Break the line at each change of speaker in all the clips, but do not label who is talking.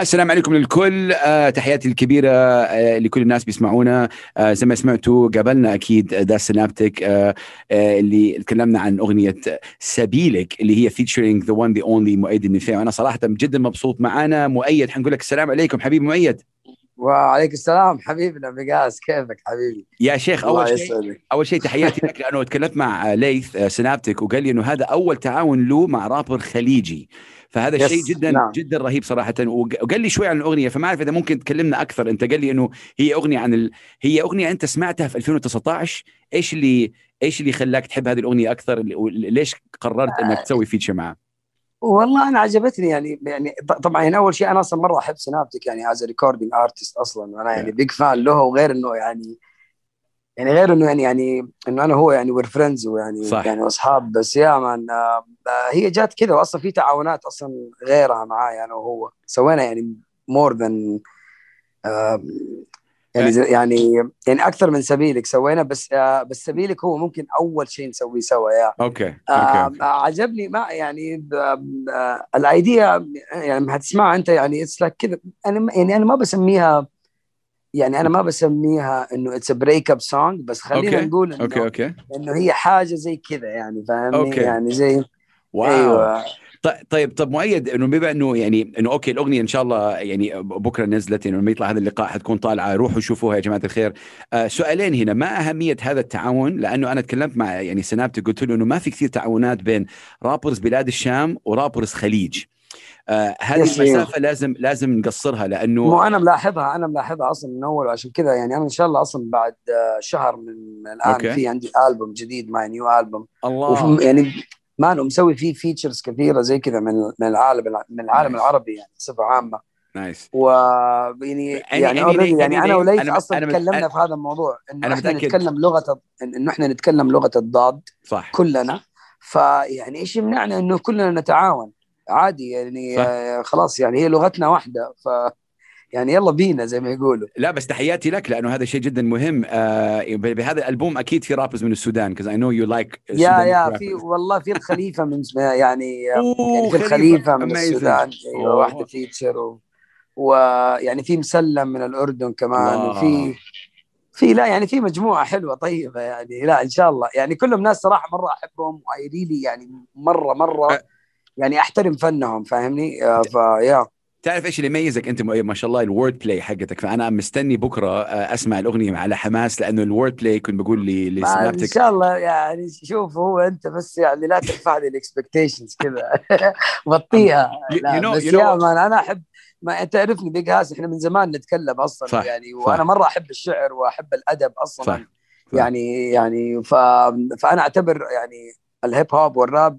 السلام عليكم للكل. آه، تحياتي الكبيرة آه، لكل الناس بيسمعونا. آه، زي ما سمعتوا قابلنا أكيد دا سينابتك اللي تكلمنا عن أغنية سبيلك اللي هي featuring the one the only مؤيد النفيع وأنا صراحة جدا مبسوط معانا. مؤيد حنقول لك السلام عليكم. حبيبي مؤيد.
وعليك السلام حبيبنا بقاس كيفك حبيبي؟
يا شيخ أول شيء أول شيء تحياتي لك لأنه تكلمت مع ليث آه، سنابتك وقال لي إنه هذا أول تعاون له مع رابر خليجي. فهذا
yes،
شيء جدا
نعم.
جدا رهيب صراحة. وق- وقال لي شوي عن الأغنية فما اعرف إذا ممكن تكلمنا أكثر. أنت قال لي إنه هي أغنية عن ال... هي أغنية أنت سمعتها في 2019 إيش اللي إيش اللي خلاك تحب هذه الأغنية أكثر؟ ليش قررت إنك تسوي feature معاه
والله أنا عجبتني يعني يعني طبعا يعني أول شيء أنا أصلا مرة أحب سنابتك يعني as recording artist أصلا. أنا يعني big fan له وغير إنه يعني يعني غير إنه يعني يعني إنه أنا هو يعني we're friends ويعني
صح.
يعني أصحاب بس يا man هي جات كذا واصلا في تعاونات أصلا غيرها معاي أنا وهو سوينا يعني more than يعني زي- يعني يعني أكثر من سبيلك سوينا بس آه، بس سبيلك هو ممكن أول شيء نسويه سوا يا
okay okay,
آه
okay.
عجبني ما يعني آه ال idea يعني لما هتسمعها أنت يعني it's like كذا أنا يعني أنا ما بسميها يعني أنا ما بسميها إنه it's break up song بس خلينا
okay.
نقول إنه
okay okay.
إنه هي حاجة زي كذا يعني فاهمني؟
okay.
يعني زي
wow.
أيوه.
طيب طب مؤيد إنه بما إنه يعني إنه okay الأغنية إن شاء الله يعني بكرة نزلت إنه لما يطلع هذا اللقاء حتكون طالعة روحوا شوفوها يا جماعة الخير. آه سؤالين هنا ما أهمية هذا التعاون؟ لأنه أنا تكلمت مع يعني سنابتك قلت له إنه ما في كثير تعاونات بين rappers بلاد الشام و rappers خليج. آه هذه. المسافة لازم لازم نقصرها لأنه
مو أنا ملاحظها أنا ملاحظها أصلا من أول وعشان كذا يعني أنا إن شاء الله أصلا بعد آه، شهر من الآن
okay.
في عندي ألبوم جديد my new
album
والله يعني ما أنا مسوي فيه features كثيرة زي كذا من من العالم من العالم
Nice.
العربي يعني بصفة
عامة
nice
Any-
يعني
name-
يعني
any أنا.
وليث
أنا-
أصلا
أنا
تكلمنا
أنا-
في هذا الموضوع
إنه
إحنا
متأكد.
نتكلم لغة إنه إحنا نتكلم لغة الضاد
صح
كلنا فيعني إيش يمنعنا إنه كلنا نتعاون عادي يعني
صح.
آه خلاص يعني هي لغتنا واحدة ف يعني يلا بينا زي ما يقولوا
لا بس تحياتي لك لأنه هذا شيء جدا مهم آه بهذا الألبوم أكيد في rappers من السودان because I know you like
yeah
yeah.
في والله في الخليفة من يعني يعني في. الخليفة من. السودان. أيوه واحدة feature و... ويعني في مسلم من الأردن كمان. وفي في لا يعني في مجموعة حلوة طيبة يعني لا إن شاء الله يعني كلهم ناس صراحة مرة أحبهم و I really يعني مرة مرة
أه.
يعني أحترم فنهم فاهمني؟ آه، فيا
تعرف إيش اللي يميزك؟ أنت ما شاء الله ال wordplay حقتك. فأنا مستني بكرة آه، أسمع الأغنية على حماس لأنه ال wordplay كنت بقول لي
ما-
إن
شاء الله يعني شوف هو أنت بس يعني لا ترفع لي ال expectations كذا. وطيها بس يا مان أنا احب ما أنت تعرفني بيج هاس إحنا من زمان نتكلم أصلا
صح،
يعني
صح.
وأنا مرة أحب الشعر وأحب الأدب أصلا.
صح، صح.
يعني يعني ف... فأنا أعتبر يعني الهيب هوب والراب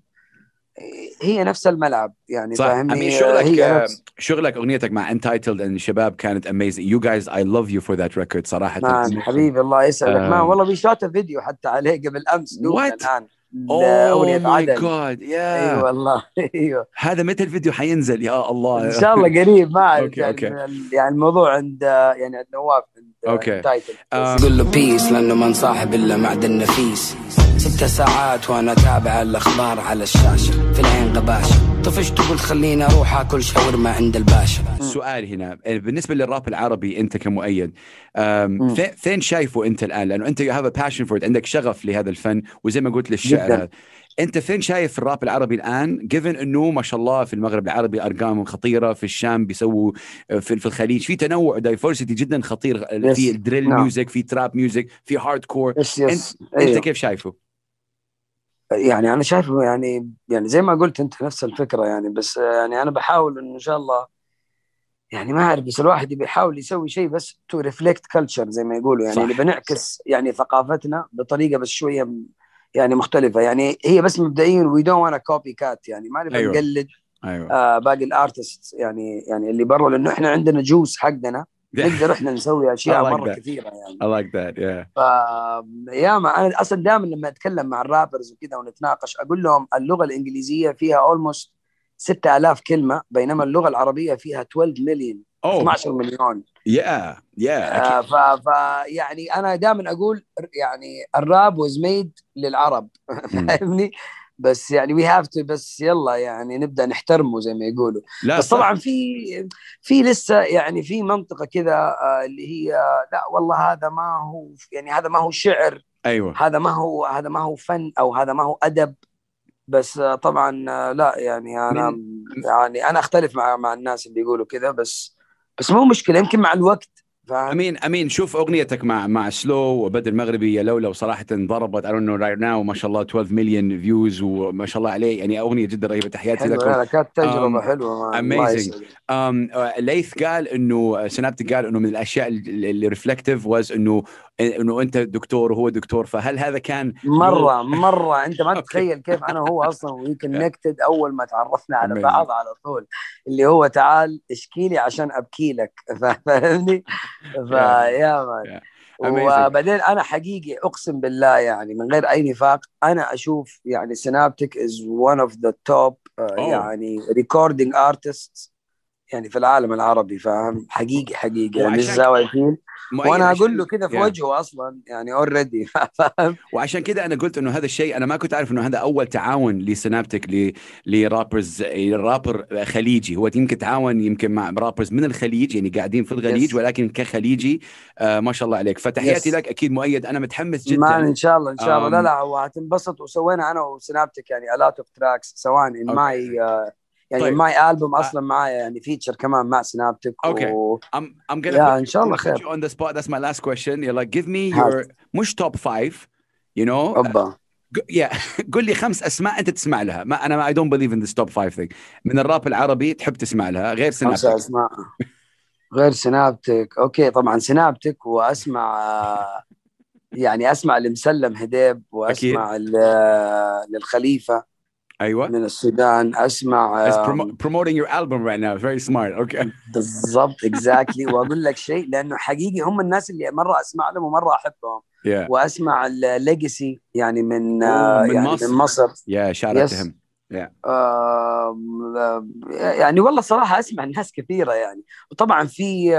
هي نفس الملعب يعني
صح.
فاهمني؟
أمين شغلك
هي
آه،
نفس.
شغلك أغنيتك مع Entitled ان الشباب كانت amazing. You guys I love you for that record صراحة.
man حبيبي الله يسعدك.
آه.
man والله في shoot video حتى عليه قبل
أمس?
الآن
oh
my
God
اي
yeah
والله أيوه.
هذا متى الفيديو حينزل؟ يا الله.
إن شاء الله قريب ما
أعرف.
يعني,
okay.
من ال- يعني الموضوع عند يعني عند نواف عند
okay.
تايتل
آه،
قول له peace لأنه ما نصاحب إلا معدن نفيس. ست ساعات وأنا اتابع الأخبار على الشاشة في العين غباشه طفشت وقلت خليني أروح آكل شاورما عند الباشا.
السؤال هنا بالنسبة للراب العربي أنت كمؤيد فين شايفه أنت الآن؟ لأنه أنت هذا passion for عندك شغف لهذا الفن وزي ما قلت للشعر. أنت فين شايف الراب العربي الآن؟ given إنه ما شاء الله في المغرب العربي ارقامهم خطيرة في الشام بيسووا في, في الخليج في تنوع diversity جدا خطير
Yes.
في ال drill
نعم.
music في trap music في
hardcore
أنت
أيوه.
كيف شايفه؟
يعني أنا شايفه يعني يعني زي ما قلت أنت نفس الفكرة يعني بس يعني أنا بحاول انه إن شاء الله يعني ما أعرف بس الواحد بيحاول يسوي شيء بس to reflect culture زي ما يقولوا يعني
صح.
اللي بنعكس يعني ثقافتنا بطريقة بس شوية يعني مختلفة يعني هي بس مبدئيا we don't وأنا copycat يعني ما نبغى
أيوه.
نقلد
أيوه
آه باقي ال artists يعني يعني اللي برا لأنه إحنا عندنا juice حقنا نقدر إحنا نسوي
أشياء like
مرة
that.
كثيرة يعني.
I like that yeah.
ف يا man أنا أصلا دائما لما أتكلم مع ال rappers وكذا ونتناقش أقول لهم اللغة الإنجليزية فيها almost 6000 كلمة بينما اللغة العربية فيها 12 مليون
oh
12 مليون.
yeah
yeah ف... ف يعني أنا دائما أقول يعني الراب was made للعرب
مم.
فاهمني؟ بس يعني we have to بس يلا يعني نبدأ نحترمه زي ما يقولوا.
لا
بس
صح.
طبعا في في لسه يعني في منطقة كذا آه، اللي هي لا والله هذا ما هو يعني هذا ما هو شعر
أيوه.
هذا ما هو هذا ما هو فن أو هذا ما هو أدب. بس آه، طبعا آه، لا يعني أنا يعني أنا أختلف مع مع الناس اللي يقولوا كذا بس بس مو مشكلة. يمكن مع الوقت
أمين أمين. شوف أغنيتك مع مع سلو وبدر المغربي. يا لولو صراحة ضربت don't know right now. ما شاء الله 12 مليون views وما شاء الله عليه. يعني أغنية جدا رهيبة. تحياتي
لا، كانت
تجربة
حلوة.
أم آه، ليث قال إنه سنابتك قال إنه من الأشياء اللي reflective was إنه إنه أنت دكتور وهو دكتور. فهل هذا كان
مرة مرة. أنت ما. تتخيل كيف أنا وهو أصلا we connected أول ما تعرفنا على. بعض على طول. اللي هو تعال اشكي لي عشان أبكي لك. فاهمني؟ فيا man
Amazing.
وبعدين أنا حقيقي أقسم بالله يعني من غير أي نفاق أنا أشوف يعني سينابتك is one of the
top.
يعني recording artists يعني في العالم العربي فاهم؟ حقيقي حقيقي. يعني مش
مؤيد وأنا
أقول له كذا في
Yeah.
وجهه أصلا يعني already فاهم؟
وعشان كده أنا قلت إنه هذا الشيء أنا ما كنت عارف إنه هذا أول تعاون لسنابتك ل- ل rappers rapper خليجي. هو يمكن تعاون يمكن مع rappers من الخليج يعني قاعدين في الخليج
Yes.
ولكن كخليجي آه ما شاء الله عليك. فتحياتي
Yes.
لك أكيد مؤيد. أنا متحمس جدا.
إن شاء الله إن شاء الله. لا لا وهتنبسط وسوينا أنا وسنابتك يعني a lot of tracks سواء on
Okay.
my يعني
طيب.
my album أصلا معايا يعني feature كمان مع سنابتك
Okay.
و...
I'm I'm gonna put-
إن شاء الله خير.
you on the spot. That's my last question. you're like give me your مش top five you know
أوبا.
يا قول لي خمس أسماء أنت تسمع لها. ما أنا I don't believe in this top five thing من الراب العربي تحب تسمع لها غير سنابتك
أسماء. غير سنابتك okay طبعا سنابتك وأسمع آه، يعني أسمع لمسلم هديب وأسمع للخليفة.
أيوه.
من السودان.
أسمع promoting your album right now. Very smart. Okay.
بالضبط exactly وأقول لك شيء لأنه حقيقي هم الناس اللي مرة أسمع لهم ومرة أحبهم.
Yeah.
وأسمع الليجسي يعني من
أوه،
آه،
من
يعني
مصر.
من مصر.
yeah shout out
Yes.
to him
يعني والله صراحة أسمع ناس كثيرة يعني. وطبعا في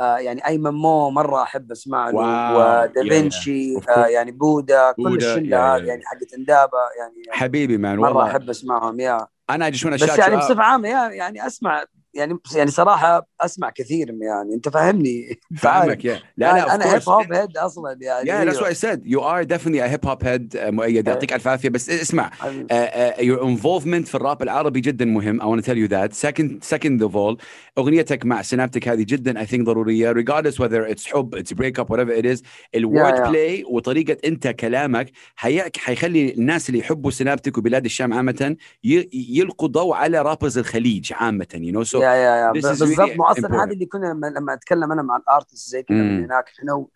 آه، يعني ايمن مو مرة أحب أسمع له. ودافنشي آه،. يعني بودا كل
الشلة
هذه. يعني حقت اندابه يعني
حبيبي مان
مرة
والله
أحب أسمعهم يا
أنا want to
بس يعني بصفة عامة يعني أسمع يعني يعني صراحة أسمع كثير يعني أنت فاهمني.
فاهمك yeah لا لا
أنا
of
هيب هوب هيد أصلا يعني.
I said. You are definitely a hip hop head uh, مؤيد يعطيك ألف عافية. بس اسمع uh, uh, your involvement في الراب العربي جدا مهم. Want to tell you that. Second second of all أغنيتك مع سنابتك هذه جدا I think ضرورية. Regardless whether it's حب it's break up whatever it is ال
word
play وطريقة أنت كلامك حي... حيخلي الناس اللي يحبوا سنابتك وبلاد الشام عامة. يلقوا ضوء على rappers الخليج عامة you know. So
yeah
yeah yeah
بالضبط مو
أصلا.
هذا اللي كنا لما, لما أتكلم أنا مع ال artist زي كذا. من هناك إحنا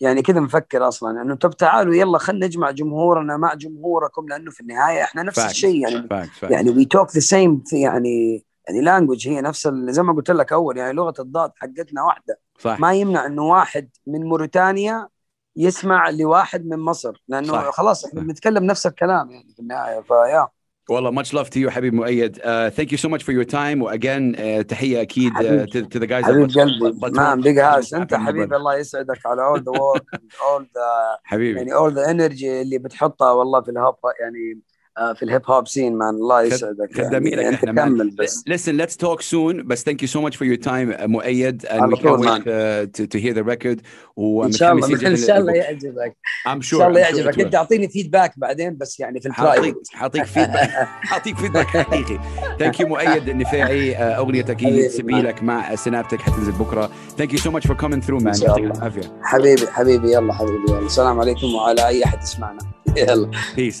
يعني كذا نفكر أصلا إنه طب تعالوا يلا خلينا نجمع جمهورنا مع جمهوركم لأنه في النهاية إحنا نفس
Facts.
الشيء يعني
facts, facts.
يعني وي توك ذا سيم يعني يعني لانجوج هي نفس زي ما قلت لك أول يعني لغة الضاد حقتنا واحدة
صح
ما يمنع إنه واحد من موريتانيا يسمع لواحد من مصر لأنه
صح.
خلاص
إحنا.
بنتكلم نفس الكلام يعني في النهاية فيا
والله much love to you حبيبي مؤيد uh, thank you so much for your time. واجين uh, تحية أكيد uh,
حبيبي.
to, to the guys
حبيب
at
قلبي
But-
نعم
But-
بيج هاوس
But-
أنت
But-
حبيبي الله يسعدك على اول ذا ورك اول ذا
حبيبي.
يعني اول ذا انرجي اللي بتحطها والله في الهوب يعني آه، في الهيب هوب سين مان الله يسعدك
خدامينك
يعني. انت
إحنا مان.
كمل بس.
Listen, let's talk soon. But thank you so much for your time, uh, مؤيد. And
على
we can't wait uh, to, to hear the record.
إن شاء الله
إن
شاء الله
لل-
يعجبك.
I'm
إن
sure.
شاء الله يعجبك. أنت أعطيني فيدباك بعدين بس يعني في البرايفت
حاعطيك فيدباك حاعطيك فيدباك حقيقي. ثانك يو مؤيد النفاعي. آه، أغنيتك هي. سبيلك مع سنابتك حتنزل بكرة. thank you so much for coming through man
إن شاء
يعطيك. العافيه
حبيبي حبيبي. يلا حبيبي يلا. السلام عليكم وعلى أي أحد يسمعنا. يلا.
peace